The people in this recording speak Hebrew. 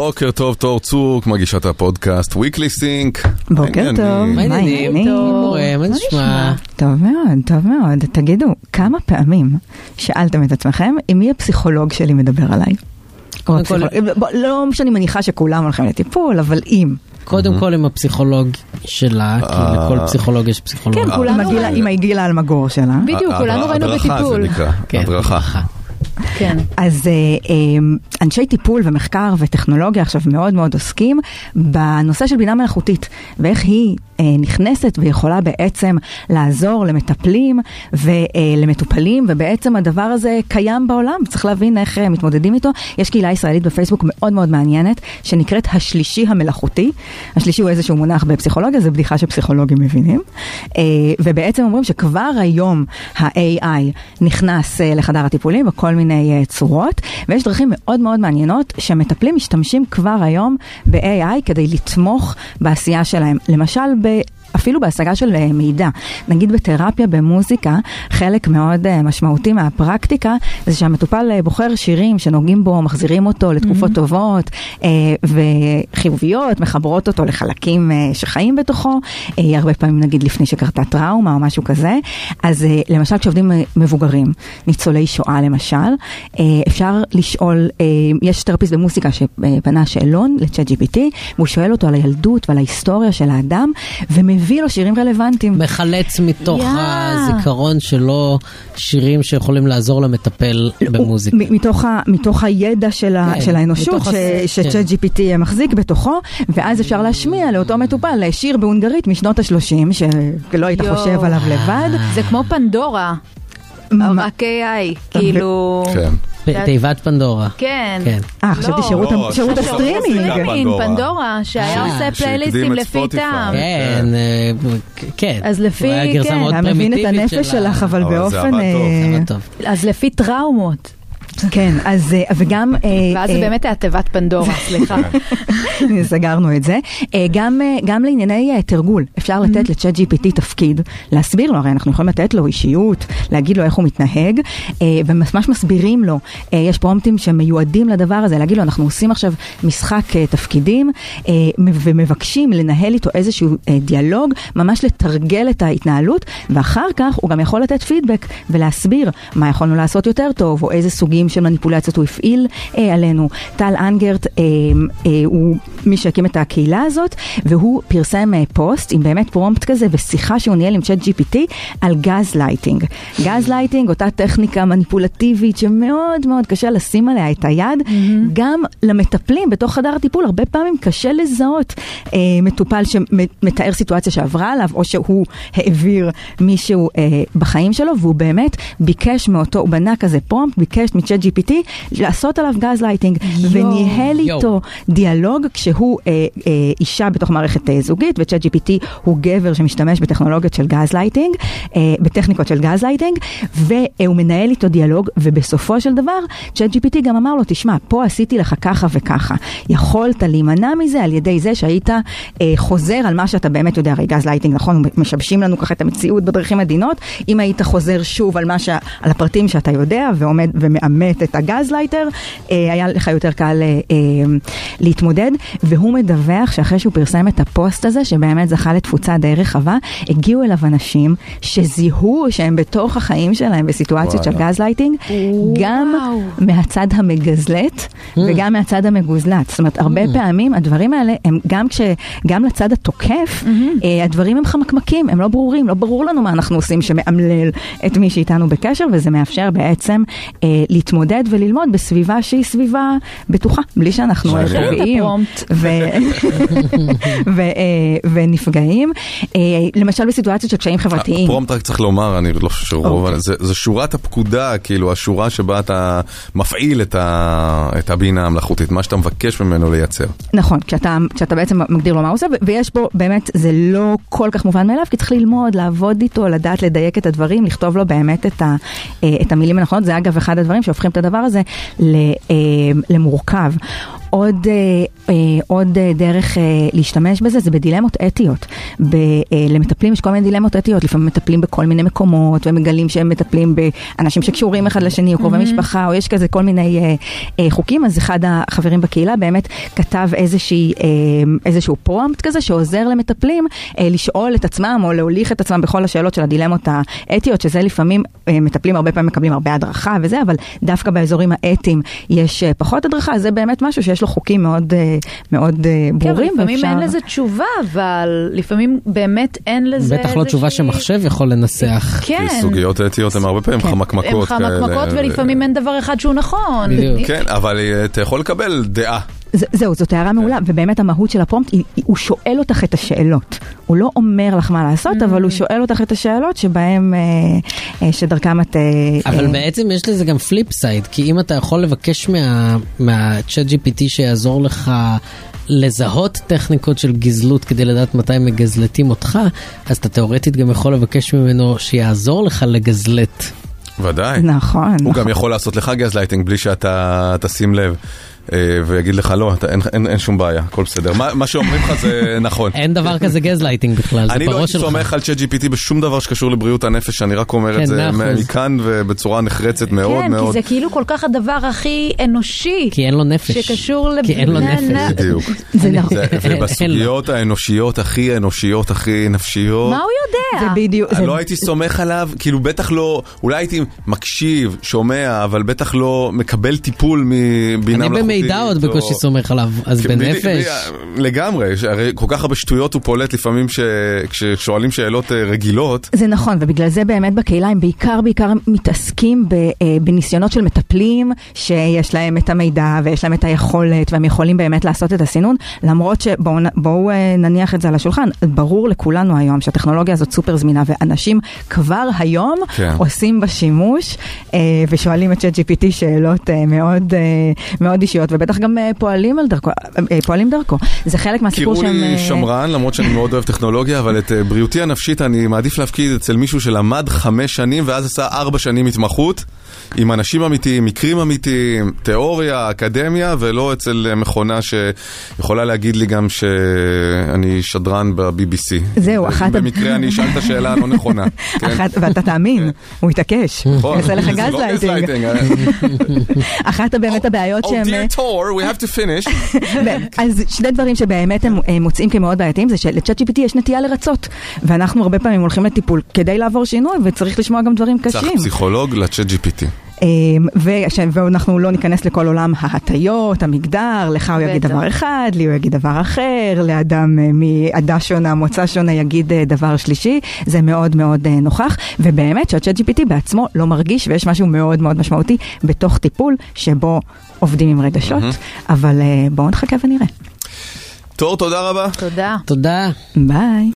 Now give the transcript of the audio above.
בוקר טוב, תור צוק, מגישת הפודקאסט Weekly Sync. בוקר טוב, מה העניינים? טוב, מה נשמע? טוב מאוד, טוב מאוד. תגידו, כמה פעמים שאלתם את עצמכם עם מי הפסיכולוג שלי מדבר עליי? לא שאני מניחה שכולם הולכים לטיפול, אבל אם. קודם כל עם הפסיכולוג שלה, כי אה. לכל פסיכולוג יש פסיכולוג. כן, כולנו ראינו. עם הגילה אלמגור שלה. בדיוק, כולנו ראינו הדרכה בטיפול. זה נקרא, כן, הדרכה. כן. אז אה, אה, אנשי טיפול ומחקר וטכנולוגיה עכשיו מאוד מאוד עוסקים בנושא של בינה מלאכותית ואיך היא אה, נכנסת ויכולה בעצם לעזור למטפלים ולמטופלים ובעצם הדבר הזה קיים בעולם, צריך להבין איך מתמודדים איתו. יש קהילה ישראלית בפייסבוק מאוד מאוד מעניינת שנקראת השלישי המלאכותי. השלישי הוא איזשהו מונח בפסיכולוגיה, זה בדיחה שפסיכולוגים מבינים. ובעצם אומרים שכבר היום ה-AI נכנס לחדר הטיפולים בכל מיני אה, צורות, ויש דרכים מאוד מאוד מעניינות שמטפלים משתמשים כבר היום ב-AI כדי לתמוך בעשייה שלהם. למשל, ב... אפילו בהשגה של אה, מידע. נגיד בתרפיה, במוזיקה, חלק מאוד אה, משמעותי מהפרקטיקה זה שהמטופל אה, בוחר שירים שנוגעים בו, מחזירים אותו לתקופות טובות אה, וחיוביות, מחברות אותו לחלקים שחיים בתוכו, הרבה פעמים נגיד לפני שקרתה טראומה או משהו כזה. אז למשל כשעובדים מבוגרים, ניצולי שואה למשל, אפשר לשאול, יש תרפיסט במוזיקה שבנה שאלון לצ'אט GPT, והוא שואל אותו על הילדות ועל ההיסטוריה של האדם, ומביא לו שירים רלוונטיים. מחלץ מתוך יא. הזיכרון שלו שירים שיכולים לעזור למטפל במוזיקה. מ- מתוך, ה, מתוך הידע של, ה, כן, של האנושות שצ'אט כן. GPT מחזיק בתוכו, ואז אפשר להשמיע לאותו מטופל שיר בהונגרית משנות ה-30, שלא היית יואו. חושב עליו לבד. זה כמו פנדורה, מה- רק AI, כאילו... כן. תיבת פנדורה. כן. כן. אה, חשבתי לא. שירות, לא, הסטרימינג. סטרימינג, פנדורה. שהיה אה, עושה פלייליסטים לפי. טעם. כן, אה, כן. אז לפי- הוא היה גרסה כן. היה מבין את הנפש שלך, אבל באופן... אה, זה עבד טוב. אז לפי טראומות. כן, אז אה, וגם... אה, ואז זה אה, באמת היה תיבת פנדורה, סליחה. סגרנו את זה. גם, לענייני תרגול, אפשר לתת לצ'אט GPT תפקיד, להסביר לו, הרי אנחנו יכולים לתת לו אישיות, להגיד לו איך הוא מתנהג, וממש מסבירים לו, יש פרומפטים שמיועדים לדבר הזה, להגיד לו, אנחנו עושים עכשיו משחק תפקידים, ומבקשים לנהל איתו איזשהו דיאלוג, ממש לתרגל את ההתנהלות, ואחר כך הוא גם יכול לתת פידבק ולהסביר מה יכולנו לעשות יותר טוב, או איזה סוגים של מניפולציות הוא הפעיל אה, עלינו. טל אנגרט אה, אה, הוא מי שהקים את הקהילה הזאת, והוא פרסם אה, פוסט עם באמת prompt כזה ושיחה שהוא ניהל עם ChatGPT על gaslighting. gaslighting, אותה טכניקה מניפולטיבית שמאוד מאוד קשה לשים עליה את היד, גם למטפלים בתוך חדר הטיפול הרבה פעמים קשה לזהות אה, מטופל שמתאר סיטואציה שעברה עליו, או שהוא העביר מישהו אה, בחיים שלו, והוא באמת ביקש מאותו, הוא בנה כזה prompt, ביקש מ ChatGPT לעשות עליו גז לייטינג, וניהל. איתו דיאלוג כשהוא אה, אה, אישה בתוך מערכת אה, זוגית, ו ChatGPT הוא גבר שמשתמש בטכנולוגיות של גז לייטינג, אה, בטכניקות של גז לייטינג, והוא מנהל איתו דיאלוג, ובסופו של דבר, צ'אט GPT גם אמר לו, תשמע, פה עשיתי לך ככה וככה. יכולת להימנע מזה על ידי זה שהיית אה, חוזר על מה שאתה באמת יודע, הרי גז לייטינג, נכון, משבשים לנו ככה את המציאות בדרכים עדינות, אם היית חוזר שוב על, ש... על הפרטים שאתה יודע ועומד ומאמת את ה gaslighter, אה, היה לך יותר קל אה, אה, להתמודד, והוא מדווח שאחרי שהוא פרסם את הפוסט הזה, שבאמת זכה לתפוצה די רחבה, הגיעו אליו אנשים שזיהו שהם בתוך החיים שלהם בסיטואציות של וואלה. גז לייטינג, גם וואו. מהצד המגזלת וגם מהצד המגוזלת. זאת אומרת, הרבה פעמים הדברים האלה הם גם כש... גם לצד התוקף, אה, הדברים הם חמקמקים, הם לא ברורים, לא ברור לנו מה אנחנו עושים שמאמלל את מי שאיתנו בקשר, וזה מאפשר בעצם אה, להתמודד וללמוד בסביבה שהיא סביבה בטוחה, בלי שאנחנו. פוגעים אה, ונפגעים. אה, למשל בסיטואציות של קשיים חברתיים. הפרומפט רק צריך לומר, אני לא חושב שרוב, אוקיי. זה, שורת הפקודה, כאילו השורה שבה אתה מפעיל את, הבינה המלאכותית, מה שאתה מבקש ממנו לייצר. נכון, כשאתה, בעצם מגדיר לו מה הוא עושה, ויש בו, באמת, זה לא כל כך מובן מאליו, כי צריך ללמוד, לעבוד איתו, לדעת לדייק את הדברים, לכתוב לו באמת את, אה, את המילים הנכונות. זה אגב אחד הדברים שהופכים את הדבר הזה אה, למורכב. עוד, אה, אה, עוד אה, דרך להשתמש בזה זה בדילמות אתיות. ב, למטפלים יש כל מיני דילמות אתיות, לפעמים מטפלים בכל מיני מקומות ומגלים שהם מטפלים באנשים שקשורים אחד לשני או קרובי משפחה או יש כזה כל מיני חוקים, אז אחד החברים בקהילה באמת כתב איזושהי, איזשהו פרומפט כזה שעוזר למטפלים לשאול את עצמם או להוליך את עצמם בכל השאלות של הדילמות האתיות, שזה לפעמים מטפלים הרבה פעמים מקבלים הרבה הדרכה וזה, אבל דווקא באזורים האתיים יש פחות הדרכה, זה באמת משהו שיש לו חוקים מאוד, אה, מאוד כן, ברורים. לפעמים ואפשר- אין לזה תשובה, אבל לפעמים באמת אין לזה בטח לא תשובה איזושהי- שמחשב יכול לנסח. כן. כי סוגיות אתיות הן הרבה פעמים כן. חמקמקות כאלה. חמקמקות ולפעמים אין דבר אחד שהוא נכון. בדיוק. כן, אבל אה, אתה יכול לקבל דעה. זהו, זאת הערה מעולה, ובאמת המהות של הפרומפט, הוא שואל אותך את השאלות. הוא לא אומר לך מה לעשות, אבל הוא שואל אותך את השאלות שבהם, אה, אה, שדרכם את... אה, אבל בעצם יש לזה גם flip side, כי אם אתה יכול לבקש מה- מה- ChatGPT שיעזור לך לזהות טכניקות של גזלוט כדי לדעת מתי מגזלטים אותך, אז אתה תאורטית גם יכול לבקש ממנו שיעזור לך לגזלט. ודאי. נכון. הוא נכון. גם יכול לעשות לך גזלייטינג בלי שאתה תשים לב. אה, ויגיד לך לא, אתה, אין, אין, אין שום בעיה, הכל בסדר. מה, מה שאומרים לך זה נכון. אין דבר כזה גזלייטינג בכלל, זה אני לא בראש הייתי שלך. סומך על ChatGPT בשום דבר שקשור לבריאות הנפש, אני רק אומר כן, את זה מאה אחוז. מכאן ובצורה נחרצת מאוד כן, כי מאוד. זה כאילו כל כך הדבר הכי אנושי. כי אין לו נפש. שקשור כי אין לו לבני נפש. בדיוק. זה נכון. זה- ובסוגיות האנושיות הכי אנושיות, הכי נפשיות. מה הוא יודע? זה בדיוק, לא הייתי סומך עליו, כאילו בטח לא, אולי הייתי מקשיב, שומע, אבל בטח לא מקבל טיפול מבינה אני מלאכותית. במידע עוד בקושי סומך עליו, אז כן, בנפש. לגמרי, הרי כל כך הרבה שטויות הוא פולט לפעמים כששואלים שאלות אה, רגילות. זה נכון, ובגלל זה באמת בקהילה הם בעיקר בעיקר מתעסקים אה, בניסיונות של מטפלים שיש להם את המידע ויש להם את היכולת והם יכולים באמת לעשות את הסינון, למרות שבואו אה, נניח את זה על השולחן, ברור לכולנו היום שהטכנולוגיה הזאת סופר זמינה ואנשים כבר היום כן. עושים בה שימוש אה, ושואלים את ChatGPT שאלות אה, מאוד, אה, מאוד אישיות ובטח גם אה, פועלים, על דרכו, אה, פועלים דרכו. זה חלק מהסיפור קראו שהם... לי אה, שמרן, למרות שאני מאוד אוהב טכנולוגיה, אבל את אה, בריאותי הנפשית אני מעדיף להפקיד אצל מישהו שלמד חמש שנים ואז עשה ארבע שנים התמחות. עם אנשים אמיתיים, מקרים אמיתיים, תיאוריה, אקדמיה, ולא אצל אה, מכונה שיכולה להגיד לי גם שאני שדרן ב-BBC. זהו, אחת במקרה אני אשאל את השאלה הלא נכונה. כן? אחת, ואתה תאמין, הוא התעקש, נכון, יעשה לך זה לא גזלייטינג. אה. אחת באמת הבעיות Oh שהם... dear Tor, we have to finish. אז שני דברים שבאמת הם הם מוצאים כמאוד בעייתיים זה של ChatGPT יש נטייה לרצות ואנחנו הרבה פעמים הולכים לטיפול כדי לעבור שינוי וצריך לשמוע גם דברים צריך קשים. פסיכולוג ל ChatGPT. אמ, ואנחנו לא ניכנס לכל עולם ההטיות, המגדר, לך הוא יגיד. דבר אחד, לי הוא יגיד דבר אחר, לאדם אה, מעדה שונה, מוצא שונה יגיד אה, דבר שלישי, זה מאוד מאוד אה, נוכח, ובאמת שהצ'אט GPT בעצמו לא מרגיש ויש משהו מאוד מאוד משמעותי בתוך טיפול שבו עובדים עם רגשות, אבל בואו נחכה ונראה. תור, תודה רבה. תודה. תודה. ביי.